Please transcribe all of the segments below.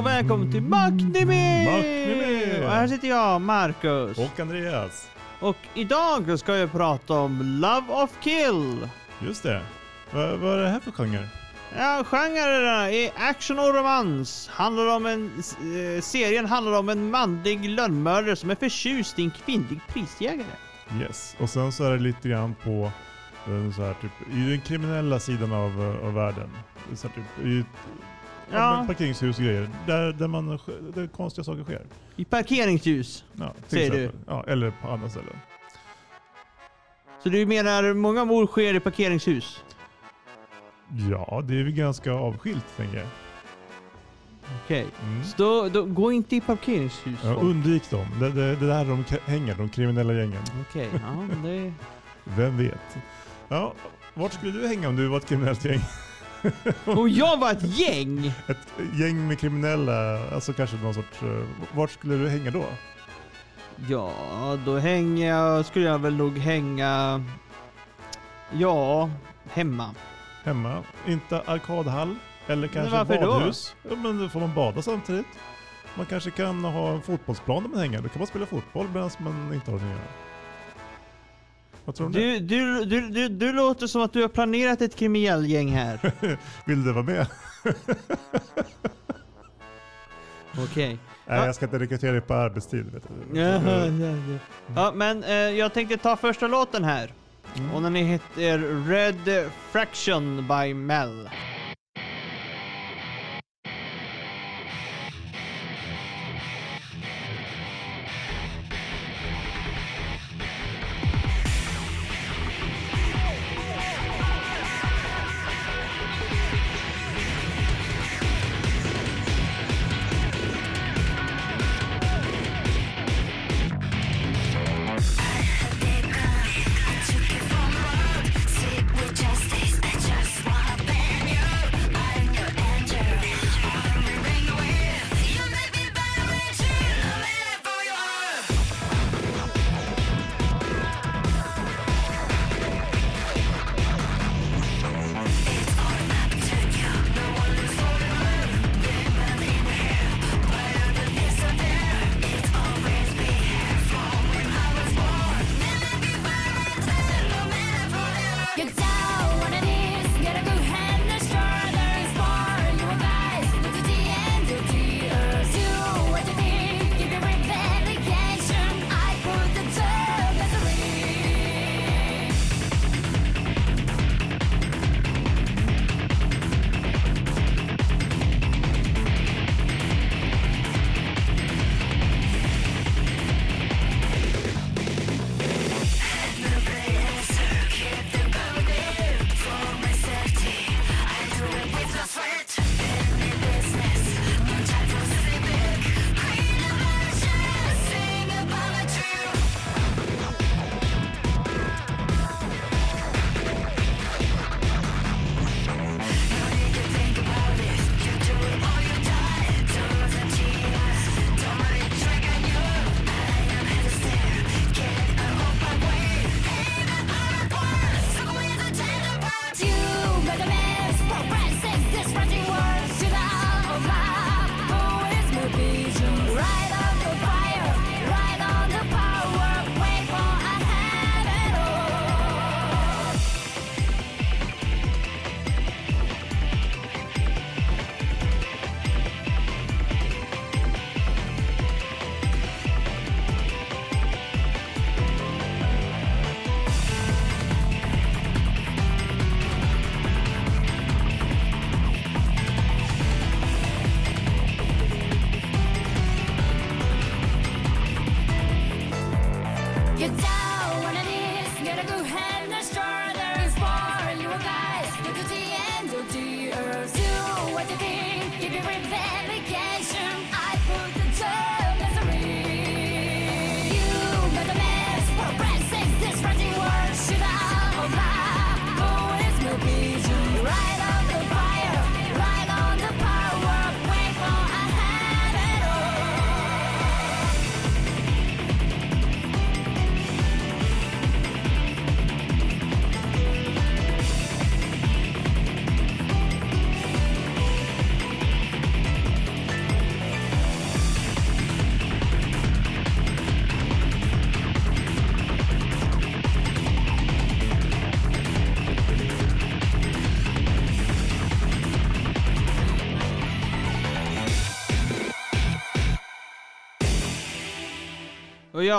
och välkommen till Macknimi! Macknimi! Och här sitter jag, Marcus. Och Andreas. Och idag ska jag prata om Love of Kill. Just det. Vad, vad är det här för genre? Ja, genrerna är action och romans. Handlar om en, eh, serien handlar om en manlig lönnmördare som är förtjust i en kvinnlig prisjägare. Yes. Och sen så är det lite grann på den, så här, typ, i den kriminella sidan av, eh, av världen. Så här, typ, I Ja. ja. parkeringshus och grejer. Där, där, man, där konstiga saker sker. I parkeringsljus. Ja, Säger du? Ja, eller på andra ställen. Så du menar många mord sker i parkeringshus? Ja, det är väl ganska avskilt tänker jag. Okej. Mm. Så då, då, gå inte i parkeringshus. Ja, undvik dem. Det, det, det är där de hänger, de kriminella gängen. Okej, ja men det... Vem vet? Ja, vart skulle du hänga om du var ett kriminellt gäng? Och jag var ett gäng! Ett gäng med kriminella, alltså kanske någon sorts... eh, Vart skulle du hänga då? Ja, då hänger jag, skulle jag väl nog hänga... Ja, hemma. Hemma? Inte arkadhall? Eller kanske varför då? badhus? Ja, men då får man bada samtidigt. Man kanske kan ha en fotbollsplan där man hänger. Då kan man spela fotboll medan man inte har det att göra. Vad tror du? Du, du, du, du, du låter som att du har planerat ett kriminellgäng här. Vill du vara med? Okej. Nej, Ja. jag ska inte rekrytera dig på arbetstid. Vet du. Jaha, ja, ja. Ja, men eh, jag tänkte ta första låten här. Mm. Och den heter Red Fraction by Mel.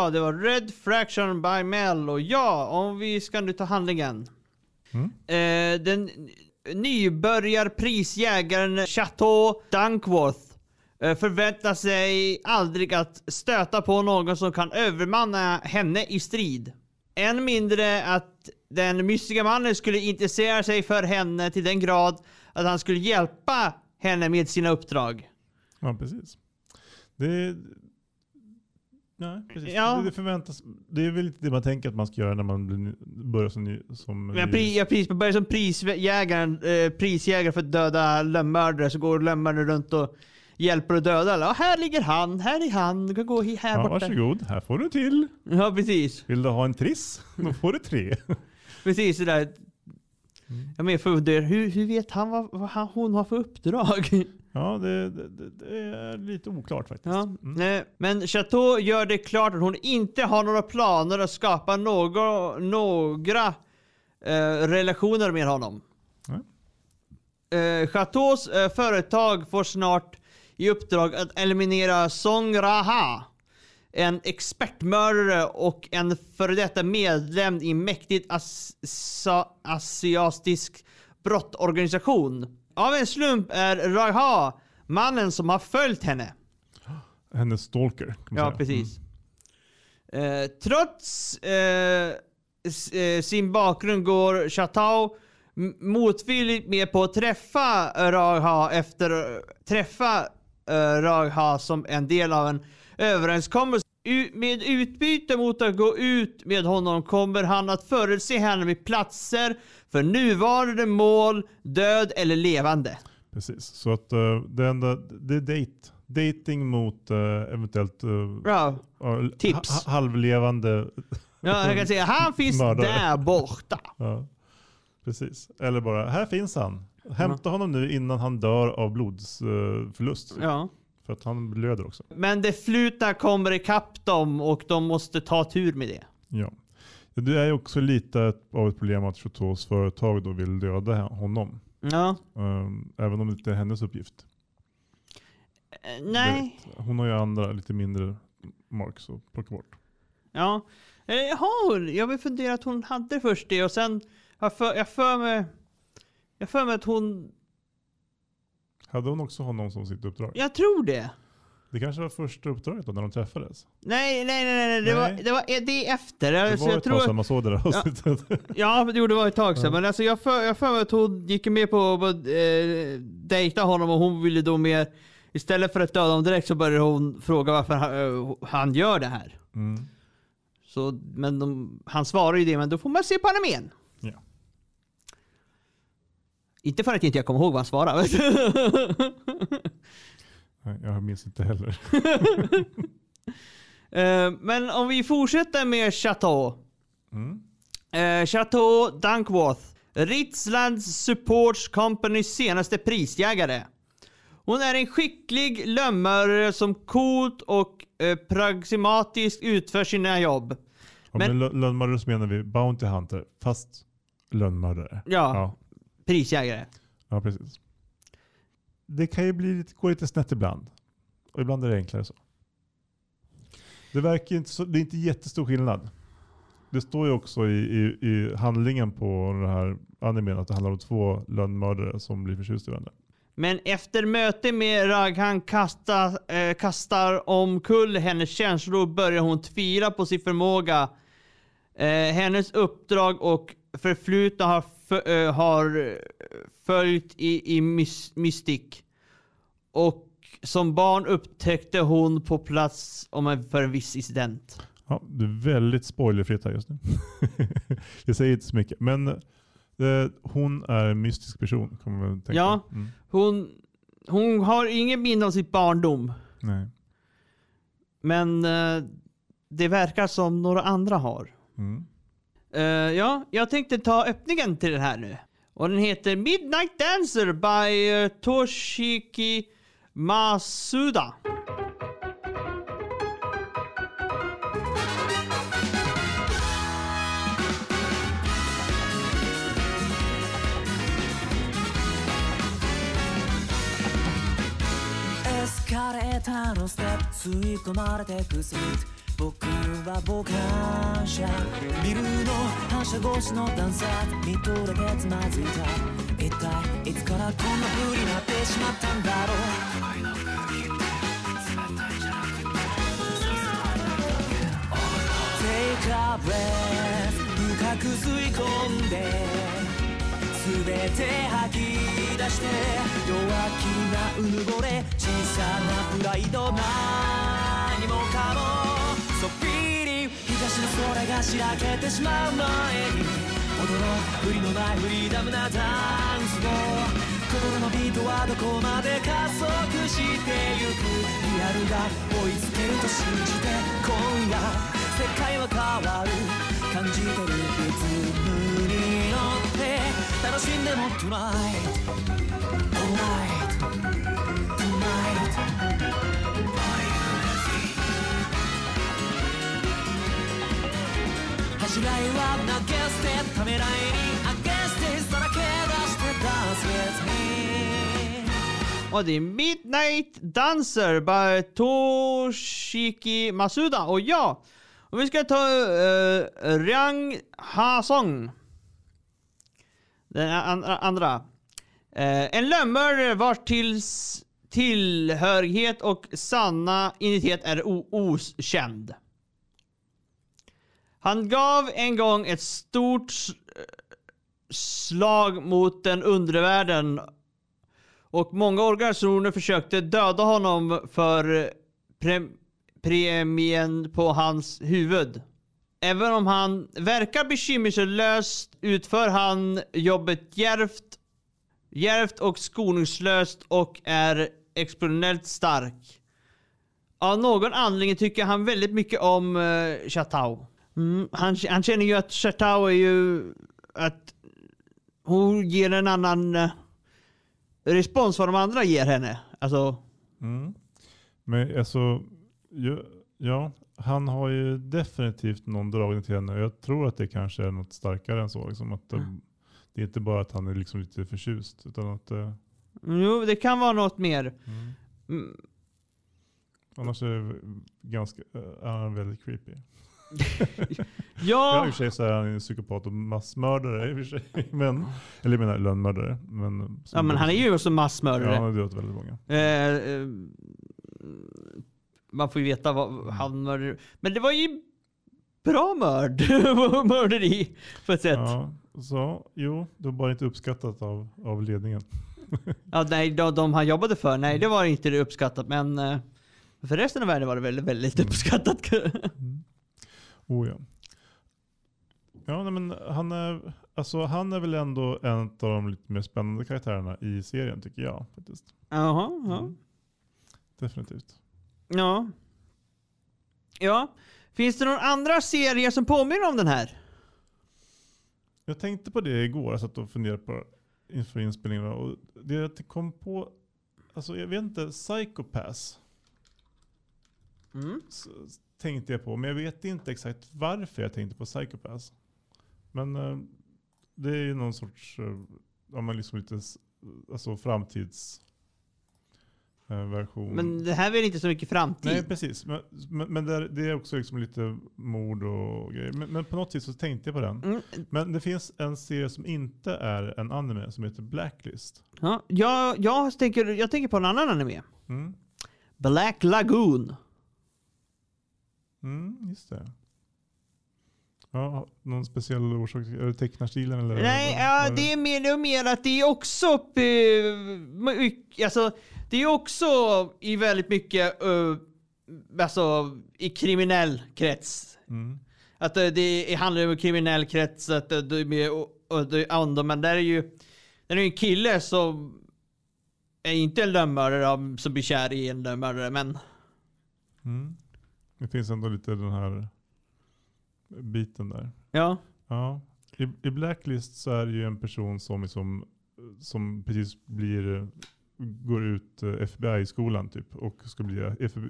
Ja, det var Red Fraction by Mel. Och ja, om vi ska nu ta handlingen. Mm. Eh, den nybörjarprisjägaren Chateau Dunkworth eh, förväntar sig aldrig att stöta på någon som kan övermanna henne i strid. Än mindre att den mystiska mannen skulle intressera sig för henne till den grad att han skulle hjälpa henne med sina uppdrag. Ja, precis. Det, nej, precis. Ja. Det, förväntas. Det är väl lite det man tänker att man ska göra när man börjar som. Som ny- pri, jag pris, man börjar som prisjägaren, eh, prisjägare för att döda lönnmördare, så går lönnmördare runt och hjälper att döda alla. Här ligger han, här är han, du kan gå här ja, borta. varsågod, här får du till. Ja, precis. Vill du ha en triss? Då får du tre. Precis sådär. Mm. Jag funderar, hur, hur vet han vad, vad han, hon har för uppdrag? Ja, det, det, det, är lite oklart faktiskt. Ja. Mm. Men Chateau gör det klart att hon inte har några planer att skapa några, några eh, relationer med honom. Eh, Chateaus eh, företag får snart i uppdrag att eliminera Song Raha. En expertmördare och en före detta medlem i mäktigt as asiatisk brottorganisation. Av en slump är Raha mannen som har följt henne. Hennes stalker. Kan man Ja, säga. precis. Eh, trots eh, eh, sin bakgrund går Chateau m- motvilligt med på att träffa Raha efter träffa uh, Raha som en del av en överenskommelse. Med utbyte mot att gå ut med honom kommer han att förutse henne med platser för nuvarande mål, död eller levande. Mm. Precis. Så att uh, det enda, det är date. Dating mot uh, eventuellt uh, uh, Tips. ha- halvlevande. Ja, jag kan säga han finns Mördare. där borta. Ja. Precis. Eller bara, här finns han. Hämta honom nu innan han dör av blodsförlust. Ja. För att han blöder också. Men det flutna kommer ikapp dem och de måste ta tur med det. Ja. Det är också lite av ett problem att Choteaus företag då vill döda honom. Ja. Um, även om det inte är hennes uppgift. Eh, Nej. Hon har ju andra lite mindre marks att plocka bort. Ja. Eh, Jaha, jag vill fundera att hon hade först det och sen jag för, jag för mig jag för mig att hon, Hade hon också honom som sitt uppdrag? jag tror det. Det kanske var första uppdraget då när de träffades? Nej, nej, nej, nej, det, Nej. Var, det var det efter. Det Alltså, var jag ett tror, tag sedan man såg det där avsnittet. Ja, jo, det var ett tag sedan. Ja. Men alltså, jag för, jag för mig att hon gick med på att eh, dejta honom och hon ville då mer, istället för att döda honom direkt så började hon fråga varför han, eh, han gör det här. Mm. Så, men de, han svarar ju det, men då får man se på honom igen. Inte för att inte jag kommer ihåg vad han svarade. Jag minns inte heller. Eh, men om vi fortsätter med Chateau. Mm. Eh, Chateau Dunkworth. Ritzlands Supports Companys senaste prisjägare. Hon är en skicklig lönnmördare som coolt och eh, pragmatiskt utför sina jobb. Ja, Men- men lö- lönnmördare så menar vi Bounty Hunter, fast lönnmördare. Ja, Ja, prisjägare. ja, precis. Det kan ju bli gå lite snett ibland. Och ibland är det enklare så. Det verkar inte så, det är inte jättestor skillnad. Det står ju också i, i, i handlingen på den här animen att det handlar om två lönnmördare som blir förtjusta i varandra. Men efter möte med Raghan kasta, eh, kastar omkull hennes känslor börjar hon tvivla på sin förmåga. Eh, hennes uppdrag och förflutna har, fö- eh, har eh, följt i, i mys- mystik. Och som barn upptäckte hon på plats om en, för en viss incident. Ja, det är väldigt spoilerfritt här just nu. Jag säger inte så mycket. Men eh, hon är en mystisk person. Kommer man tänka. Ja. Mm. Hon, hon har ingen minne av sitt barndom. Nej. Men eh, det verkar som några andra har. Mm. Eh, ja, jag tänkte ta öppningen till den här nu. Och den heter Midnight Dancer by uh, Toshiki Masuda.「エスカレーターのステップ吸い込まれてくスピード」 僕は傍観者。ビルの反射越しの段差。見とれてつまずいた。一体いつからこんな風になってしまったんだろう。Take a breath 深く吸い込んで。全て吐き出して。弱気なうぬぼれ。小さなプライド。何もかも。り東の空がしらけてしまう前に驚く振りのないフリーダムなダンスを心のビートはどこまで加速してゆくリアルが追いつけると信じて今夜世界は変わる感じてるリズムに乗って楽しんでも TONIGHTONY 走らいは投げ捨てためらいに Against it さらけ出して Dance with me Och det är Midnight Dancer by Toshiki Masuda. Och ja, och vi ska ta uh, Rang Ha Song. Den an- andra. Eh, en lönnmördare vars tills tillhörighet och sanna identitet är o- okänd. Han gav en gång ett stort slag mot den undre världen och många organisationer försökte döda honom för eh, pre- premien på hans huvud. Även om han verkar bekymmerslöst utför han jobbet djärvt, djärvt och skoningslöst och är exponentiellt stark. Av någon anledning tycker han väldigt mycket om eh, uh, Chatau. Mm, han, han känner ju att Chatau är ju att hon ger en annan eh, respons vad de andra ger henne. Alltså, Mm. Men alltså, ja, ja, han har ju definitivt någon dragning till henne. Jag tror att det kanske är något starkare än så. Liksom att, eh, Det är inte bara att han är liksom lite förtjust. Utan att, eh, jo, det kan vara något mer. Mm, annars är det ganska, eh, är han väldigt creepy. Ja, ja, i och för sig så är han en psykopat och massmördare i och för sig. Men, eller jag menar lönnmördare. Men, ja, men han är ju också Ja, massmördare. han har dödat väldigt många. Eh, eh, man får ju veta vad han mördade. Men det var ju bra mörd. mörderi på ett sätt. Ja, Ja, så, jo, det var bara inte uppskattat av, av ledningen. nej, de, de han jobbade för, nej det var inte uppskattat. Men eh, för resten av världen var det väldigt, väldigt uppskattat. Oh ja. Ja, nej, men han är, alltså, han är väl ändå en av de lite mer spännande karaktärerna i serien tycker jag. Faktiskt. Jaha, ja. Mm. Definitivt. Ja. Ja. Finns det några andra serier som påminner om den här? Jag tänkte på det igår, jag satt och funderade på inför inspelningen. Och det jag kom på, alltså jag vet inte, Psychopass Mm. Tänkte jag på. Men jag vet inte exakt varför jag tänkte på Psychopass. Men eh, det är ju någon sorts, eh, ja men liksom lite, alltså framtids eh, version. Men det här är väl inte så mycket framtid? Nej precis, men, men, men det, är, det är också liksom lite mord och grejer. Men, men på något vis så tänkte jag på den. Mm. Men det finns en serie som inte är en anime som heter Blacklist. Ja, jag, jag, tänker, jag tänker på en annan anime. Mm. Black Lagoon. Mm, just det. Ja, någon speciell orsak? Är det tecknarstilen eller? Nej, vad- ja, det är mer och mer att det är också eh, alltså, det är också i väldigt mycket uh, alltså, i kriminell krets. Mm. Att eh, det handlar om kriminell krets, att eh, det är med och, det är andra, men där är ju där är ju en kille som är inte en lönnmördare som blir kär i en lönnmördare, men Mm. Det finns ändå lite den här biten där. ja. Ja. I, I Blacklist så är det ju en person som, liksom, som precis blir, går ut eh, FBI-skolan typ och ska bli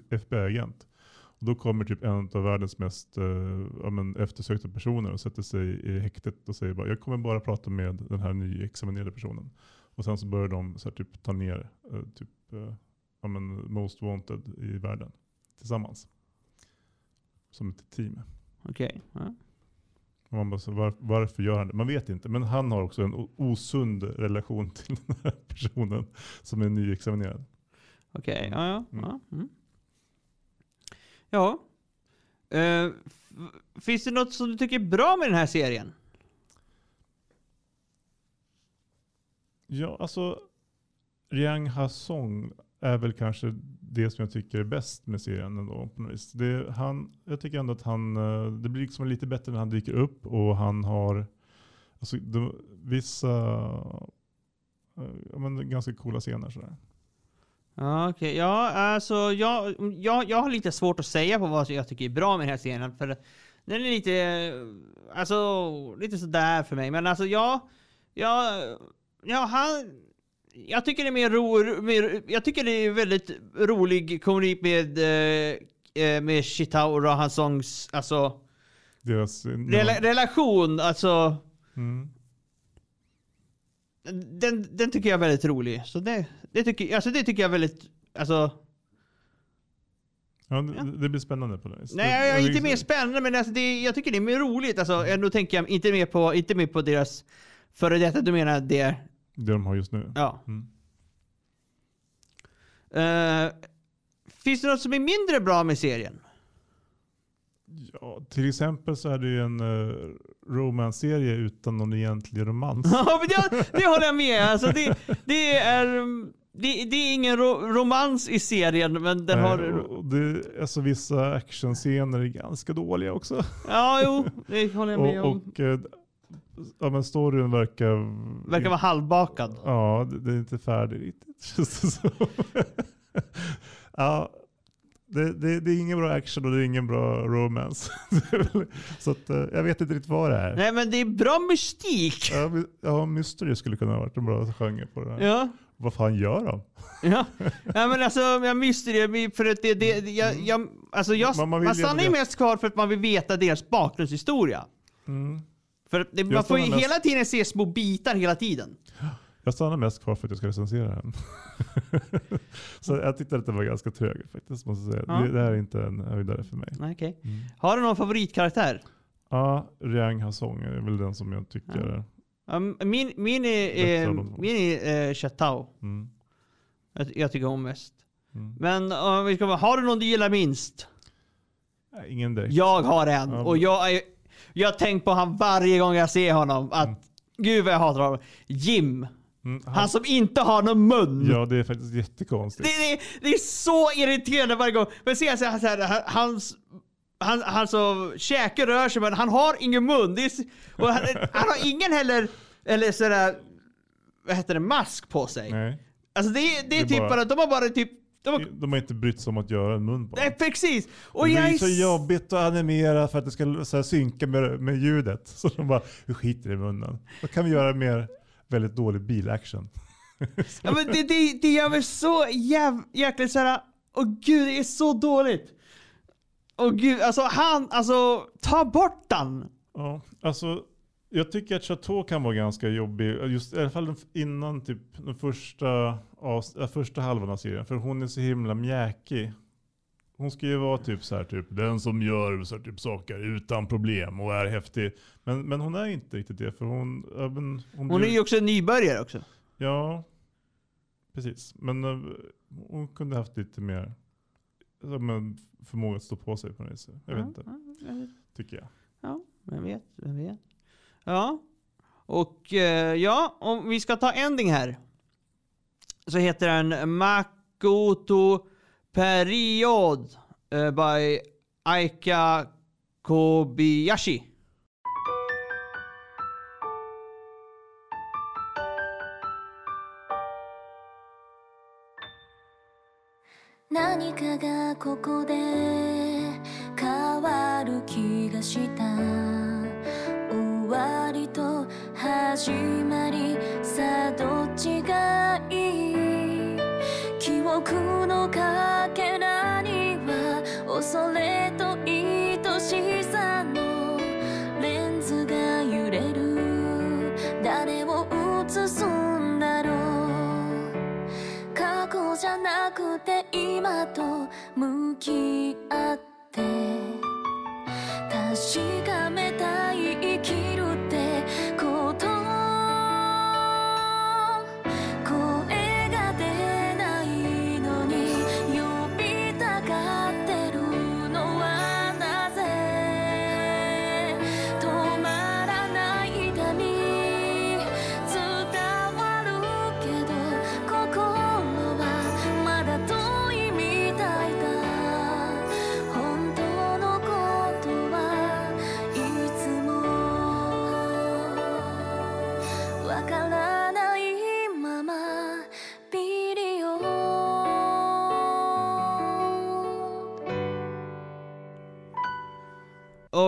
FBI-agent. Och då kommer typ en av världens mest eh, ja, men eftersökta personer och sätter sig i häktet och säger bara jag kommer bara prata med den här nyexaminerade personen. Och sen så börjar de så här, typ ta ner eh, typ, eh, ja, men most wanted i världen tillsammans. Som ett team. Okej. Ja. Och man bara, så var, varför gör han det? Man vet inte. Men han har också en osund relation till den här personen som är nyexaminerad. Okej, ja, ja. Mm. Ja. Mm. ja. F- finns det något som du tycker är bra med den här serien? Ja, alltså Riang Ha-Song är väl kanske det som jag tycker är bäst med serien ändå. På något vis. Det, han, jag tycker ändå att han, eh, det blir liksom lite bättre när han dyker upp och han har alltså, de, vissa eh, ja, men, ganska coola scener. Sådär. Ja, okej. Ja, alltså jag, jag, jag har lite svårt att säga på vad jag tycker är bra med den här serien. För den är lite, alltså, lite sådär för mig. Men alltså jag, jag, ja, han, jag tycker det är mer ro, mer, jag tycker det är väldigt rolig komedi med, eh, eh, med Shitao och Rahan Songs, alltså, Deras, rela, relation, alltså, mm. den, den tycker jag är väldigt rolig. Så det, det tycker, alltså det tycker jag är väldigt, alltså, ja, det, det blir spännande på det. Nej, jag är inte mer spännande, men alltså det, jag tycker det är mer roligt. Alltså, ändå tänker jag inte mer på, inte mer på deras före detta, du menar det, Det de har just nu. ja. Mm. Eh, finns det något som är mindre bra med serien? Ja, till exempel så är det ju en uh, romance-serie utan någon egentlig romans. Ja, men det, det håller jag med. Alltså det, det är... Det, det är ingen ro, romans i serien, men den Nej, har... det, alltså vissa actionscener är ganska dåliga också. Ja, jo, det håller jag med Och, om. och eh, ja, men storyn verkar... Verkar vara halvbakad. Ja, det, det är inte färdig riktigt. känns det som. ja, det, det, det är ingen bra action och det är ingen bra romance. Så att, eh, jag vet inte riktigt vad det är. Nej, men det är bra mystik. Ja, my- ja, mystery skulle kunna ha varit en bra genre på det här. Ja. Vad fan gör de? Ja. ja men alltså jag det för att det, det, jag, jag, alltså jag, Man- man, man stannar ju mest kvar för att man vill veta deras bakgrundshistoria. Mm. För det, man får ju mest- hela tiden se små bitar hela tiden. Jag stannar mest kvar för att jag ska recensera den. så jag tyckte att det var ganska trög faktiskt. Måste säga. Ja. Det, det här är inte en höjdare för mig. Okej. Mm. Har du någon favoritkaraktär? Ja, Riang Hasong är väl den som jag tycker Ja. min, min är, eh, min är eh, Chatao. Mm. Jag, jag tycker om mest. Mm. Men om vi ska har du någon du gillar minst? Ingen direkt. Jag har en. Ja, Och jag, är, jag har tänkt på han varje gång jag ser honom. Att Mm. gud vad jag hatar honom. Jim. Mm, han, Han som inte har någon mun. ja, det är faktiskt jättekonstigt. Det, det, det är så irriterande varje gång. Men ser jag så här, så här, hans, han, han så, käke rör sig men han har ingen mun. Det är, och han, han har ingen heller, eller sådär, vad heter det, mask på sig. Nej. Alltså det, är- det Det är är typ bara- bara, de har bara typ, de har, De har inte brytt sig om att göra en mun på nej, precis. Och det är så jobbigt att animera för att det ska så här, synka med, med ljudet. Så de bara, vi skiter i munnen. Då kan vi göra mer väldigt dålig bilaction. Ja, men det, det, det gör mig så jäv, jäkligt såhär, åh gud det är så dåligt. Åh gud, alltså han, alltså ta bort den. Ja, alltså jag tycker att Chateau kan vara ganska jobbig. Just, I alla fall innan typ den första, avs- äh, första halvan av serien. För hon är så himla mjäkig. Hon ska ju vara typ så här, typ den som gör så här, typ saker utan problem och är häftig. Men, men hon är inte riktigt det. För hon, även, hon, Hon är ju också en nybörjare också. Ja, precis. Men eh, hon kunde haft lite mer som en förmåga att stå på sig på något vis. Jag vet inte, Ja, ja, ja. tycker jag. Ja, vem vet, vem vet. Ja. Och eh, ja, om vi ska ta ending här. Så heter den Makoto Period eh, by Aika Kobayashi. Nanika 始まりさあどっちがいい記憶のかけらには恐れと愛しさのレンズが揺れる。誰を映すんだろう。過去じゃなくて今と向き合って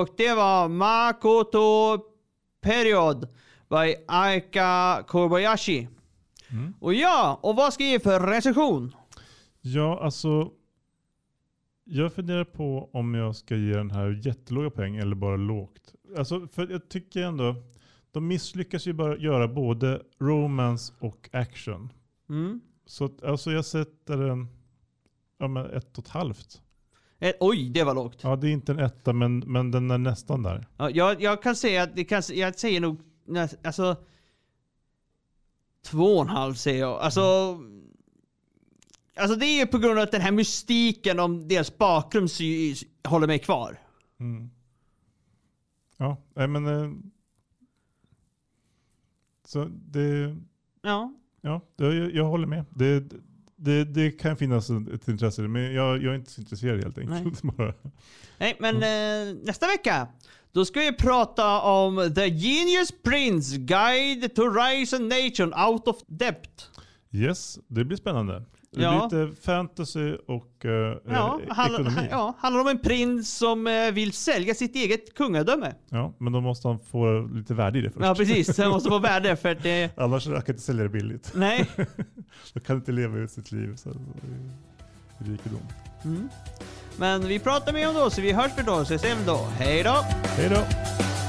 Och det var Makoto Period by Aika Kobayashi. Mm. Och ja, och vad ska jag ge för recension? Ja, alltså. Jag funderar på om jag ska ge den här jättelåga poäng eller bara lågt. Alltså, för jag tycker ändå, de misslyckas ju bara göra både romance och action. Mm. Så alltså jag sätter en, ja men ett och ett halvt. Eh, oj, det var lågt. Ja, det är inte en etta men, men den är nästan där. Ja, jag, jag kan säga att det kan, jag säger nog alltså två och en halv säger jag. Alltså, alltså det är ju på grund av att den här mystiken om deras bakgrund håller mig kvar. Mm. Ja, nej men. eh, Så det, Ja. ja, det, jag, jag håller med. Det, det, det kan finnas ett intresse men jag, jag är inte så intresserad helt enkelt. Bara. Nej, men eh, nästa vecka då ska vi prata om The Genius Prince Guide to Rise and Nation Out of Debt. Yes, det blir spännande. Det Ja. lite fantasy och eh, Ja, eh, handlar, ekonomi. Ja. ja, handlar om en prins som eh, vill sälja sitt eget kungadöme. men då måste han få lite värde i det först. Ja, precis. Det måste vara värde för att det... Annars kan jag inte sälja det billigt. Nej. Då kan inte leva ut sitt liv så, i rikedom. Mm. Men vi pratar mer om då, så vi hörs för då, så ses vi då. Hej då! Hej då!